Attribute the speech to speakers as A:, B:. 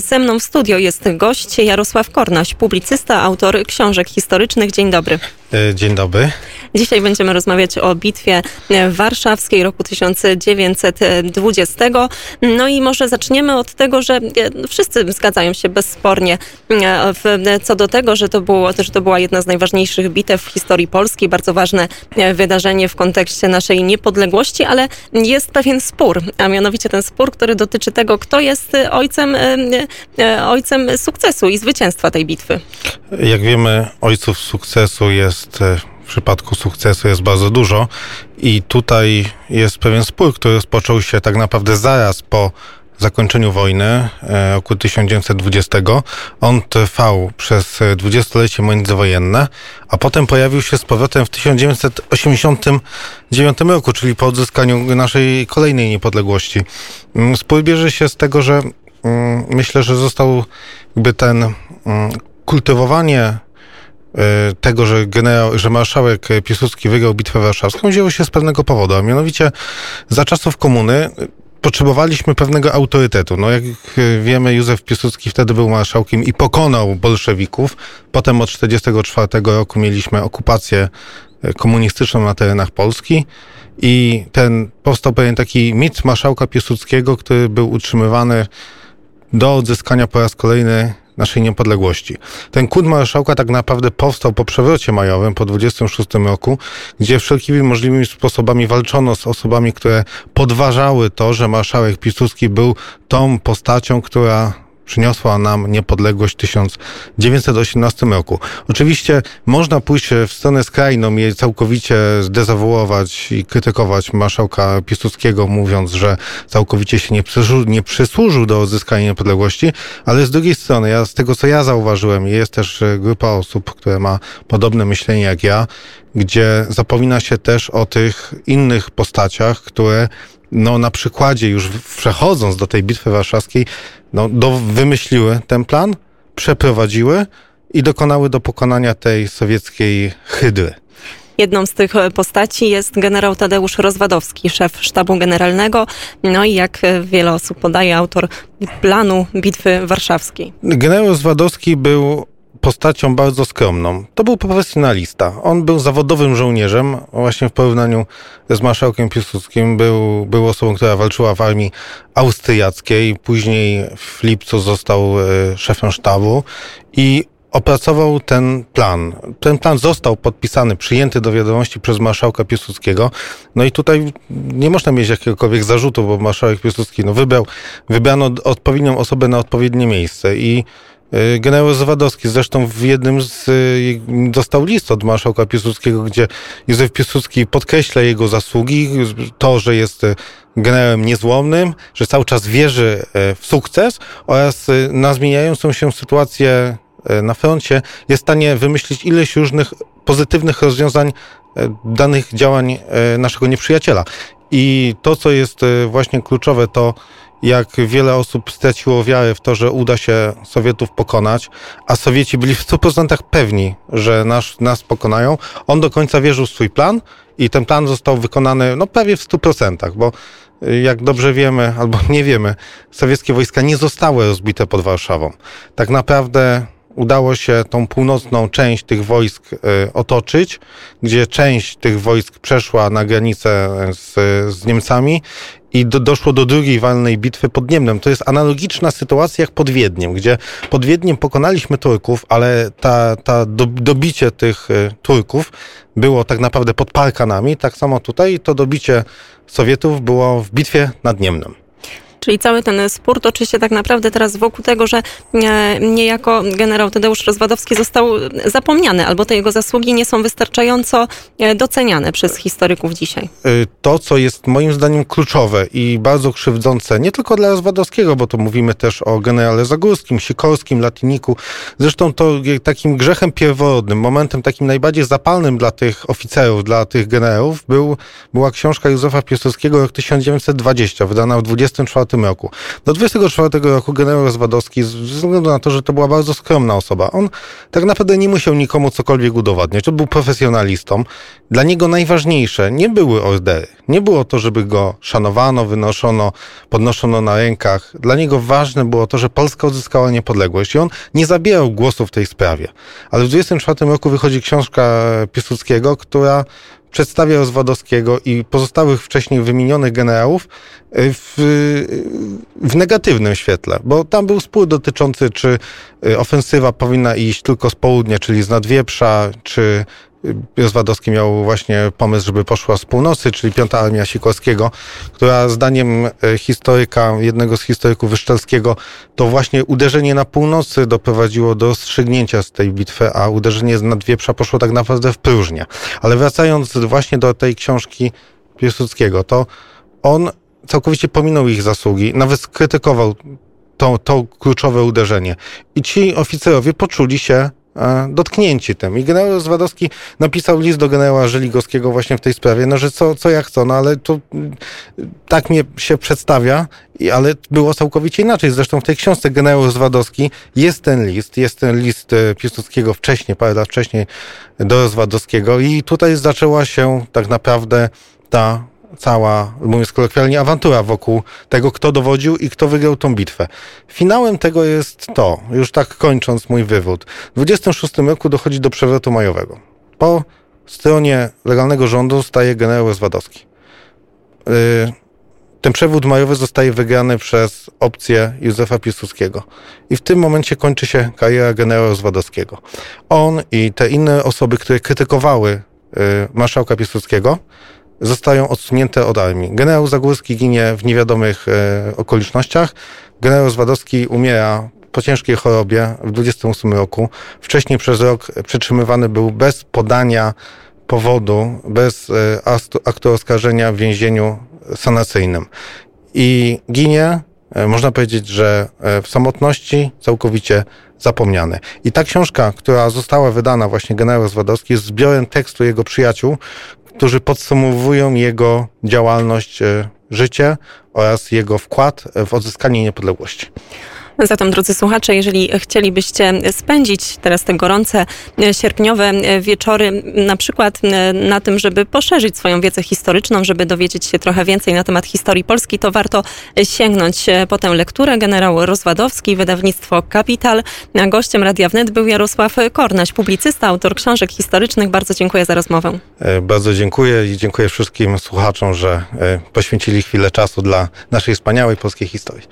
A: Ze mną w studio jest gość Jarosław Kornaś, publicysta, autor książek historycznych. Dzień dobry.
B: E, dzień dobry.
A: Dzisiaj będziemy rozmawiać o bitwie warszawskiej roku 1920. No i może zaczniemy od tego, że e, wszyscy zgadzają się bezspornie e, co do tego, że to, było, że to była jedna z najważniejszych bitew w historii Polski, bardzo ważne wydarzenie w kontekście naszej niepodległości, ale jest pewien spór, a mianowicie ten spór, który dotyczy tego, kto jest ojcem, ojcem sukcesu i zwycięstwa tej bitwy.
B: Jak wiemy, ojców sukcesu jest e, przypadku sukcesu jest bardzo dużo i tutaj jest pewien spór, który rozpoczął się tak naprawdę zaraz po zakończeniu wojny e, roku 1920. On trwał przez dwudziestolecie międzywojenne, a potem pojawił się z powrotem w 1989 roku, czyli po odzyskaniu naszej kolejnej niepodległości. Mm, spór bierze się z tego, że mm, myślę, że został jakby ten mm, kultywowanie e, tego, że, generał, że marszałek Piłsudski wygrał bitwę warszawską, wzięło się z pewnego powodu, a mianowicie za czasów komuny potrzebowaliśmy pewnego autorytetu. No jak wiemy, Józef Piłsudski wtedy był marszałkiem i pokonał bolszewików. Potem od 1944 roku mieliśmy okupację e, komunistyczną na terenach Polski i ten powstał pewien taki mit marszałka Piłsudskiego, który był utrzymywany do odzyskania po raz kolejny naszej niepodległości. Ten kult marszałka tak naprawdę powstał po przewrocie majowym, po 26 roku, gdzie wszelkimi możliwymi sposobami walczono z osobami, które podważały to, że marszałek Piłsudski był tą postacią, która przyniosła nam niepodległość w 1918 roku. Oczywiście można pójść w stronę skrajną i całkowicie zdezawuować i krytykować marszałka Piłsudskiego, mówiąc, że całkowicie się nie przysłużył, nie przysłużył do odzyskania niepodległości, ale z drugiej strony, ja, z tego co ja zauważyłem, jest też grupa osób, które ma podobne myślenie jak ja, gdzie zapomina się też o tych innych postaciach, które no, na przykładzie już przechodząc do tej bitwy warszawskiej, no, do, wymyśliły ten plan, przeprowadziły i dokonały do pokonania tej sowieckiej hydry.
A: Jedną z tych postaci jest generał Tadeusz Rozwadowski, szef sztabu generalnego, no i jak wiele osób podaje, autor planu Bitwy Warszawskiej.
B: Generał Rozwadowski był postacią bardzo skromną. To był profesjonalista. On był zawodowym żołnierzem, właśnie w porównaniu z marszałkiem Piłsudskim. Był, był osobą, która walczyła w armii austriackiej. Później w lipcu został e, szefem sztabu i opracował ten plan. Ten plan został podpisany, przyjęty do wiadomości przez marszałka Piłsudskiego. No i tutaj nie można mieć jakiegokolwiek zarzutu, bo marszałek Piłsudski no, wybrał, wybrano odpowiednią osobę na odpowiednie miejsce i generał Zawadowski zresztą w jednym z, e, dostał list od marszałka Piłsudskiego, gdzie Józef Piłsudski podkreśla jego zasługi, to, że jest e, generałem niezłomnym, że cały czas wierzy w sukces oraz na zmieniającą się sytuację na froncie jest w stanie wymyślić ileś różnych pozytywnych rozwiązań danych działań naszego nieprzyjaciela. I to, co jest właśnie kluczowe, to jak wiele osób straciło wiarę w to, że uda się Sowietów pokonać, a Sowieci byli w 100% pewni, że nas, nas pokonają. On do końca wierzył w swój plan i ten plan został wykonany no, prawie w 100%, bo y, jak dobrze wiemy, albo nie wiemy, sowieckie wojska nie zostały rozbite pod Warszawą. Tak naprawdę udało się tą północną część tych wojsk y, otoczyć, gdzie część tych wojsk przeszła na granicę z, z Niemcami i do, doszło do drugiej walnej bitwy pod Niemnem. To jest analogiczna sytuacja jak pod Wiedniem, gdzie pod Wiedniem pokonaliśmy Turków, ale ta, ta do, dobicie tych y, Turków było tak naprawdę pod Parkanami. Tak samo tutaj to dobicie Sowietów było w bitwie nad Niemnem.
A: Czyli cały ten spór toczy się tak naprawdę teraz wokół tego, że e, niejako generał Tadeusz Rozwadowski został zapomniany, albo te jego zasługi nie są wystarczająco e, doceniane przez historyków dzisiaj.
B: E, to, co jest moim zdaniem kluczowe i bardzo krzywdzące, nie tylko dla Rozwadowskiego, bo to mówimy też o generale Zagórskim, Sikorskim, Latiniku. Zresztą to takim grzechem pierworodnym, momentem takim najbardziej zapalnym dla tych oficerów, dla tych generałów był, była książka Józefa Piłsudskiego rok 1920, wydana w 24 24 roku. Do 24 roku generał Rozwadowski, ze względu na to, że to była bardzo skromna osoba, on tak naprawdę nie musiał nikomu cokolwiek udowadniać. On był profesjonalistą. Dla niego najważniejsze nie były ordery. Nie było to, żeby go szanowano, wynoszono, podnoszono na rękach. Dla niego ważne było to, że Polska odzyskała niepodległość i on nie zabierał głosu w tej sprawie. Ale w 24 roku wychodzi książka Piłsudskiego, która przedstawia Rozwadowskiego i pozostałych wcześniej wymienionych generałów y, w, w negatywnym świetle, bo tam był spór dotyczący, czy y, ofensywa powinna iść tylko z południa, czyli z Nadwieprza, czy Rozwadowski miał właśnie pomysł, żeby poszła z północy, czyli Piąta Armia Sikorskiego, która zdaniem e, historyka, jednego z historyków Wyszczelskiego, to właśnie uderzenie na północy doprowadziło do rozstrzygnięcia z tej bitwy, a uderzenie z Nadwieprza poszło tak naprawdę w próżnię. Ale wracając właśnie do tej książki Piłsudskiego, to on całkowicie pominął ich zasługi, nawet skrytykował to, to kluczowe uderzenie. I ci oficerowie poczuli się dotknięci tym. I generał Rozwadowski napisał list do generała Żeligowskiego właśnie w tej sprawie, no że co, co ja chcę, no ale to tak mnie się przedstawia, ale było całkowicie inaczej. Zresztą w tej książce generał Rozwadowski jest ten list, jest ten list e, Piłsudskiego wcześniej, parę lat wcześniej do Rozwadowskiego i tutaj zaczęła się tak naprawdę ta cała, mówiąc kolokwialnie, awantura wokół tego, kto dowodził i kto wygrał tą bitwę. Finałem tego jest to, już tak kończąc mój wywód. W 26 roku dochodzi do przewrotu majowego. Po stronie legalnego rządu staje generał Rozwadowski. Yy, ten przewód majowy zostaje wygrany przez opcję Józefa Piłsudskiego. I w tym momencie kończy się kariera generała Rozwadowskiego. On i te inne osoby, które krytykowały yy, marszałka Piłsudskiego, zostają odsunięte od armii. Generał Zagórski ginie w niewiadomych e, okolicznościach. Generał Zwadowski umiera po ciężkiej chorobie w 28 roku. Wcześniej przez rok przetrzymywany był bez podania powodu, bez e, aktu oskarżenia w więzieniu sanacyjnym. I ginie, e, można powiedzieć, że e, w samotności całkowicie zapomniany. I ta książka, która została wydana właśnie generał Zwadowski, jest zbiorem tekstu jego przyjaciół, którzy podsumowują jego działalność, e, życie oraz jego wkład w odzyskanie niepodległości.
A: Zatem, drodzy słuchacze, jeżeli chcielibyście spędzić teraz te gorące e, sierpniowe e, wieczory, na przykład e, na tym, żeby poszerzyć swoją wiedzę historyczną, żeby dowiedzieć się trochę więcej na temat historii Polski, to warto sięgnąć po tę lekturę. Generał Rozwadowski, wydawnictwo Kapital. Gościem Radia Wnet był Jarosław Kornaś, publicysta, autor książek historycznych. Bardzo dziękuję za rozmowę.
B: Bardzo dziękuję i dziękuję wszystkim słuchaczom, że poświęcili chwilę czasu dla naszej wspaniałej polskiej historii.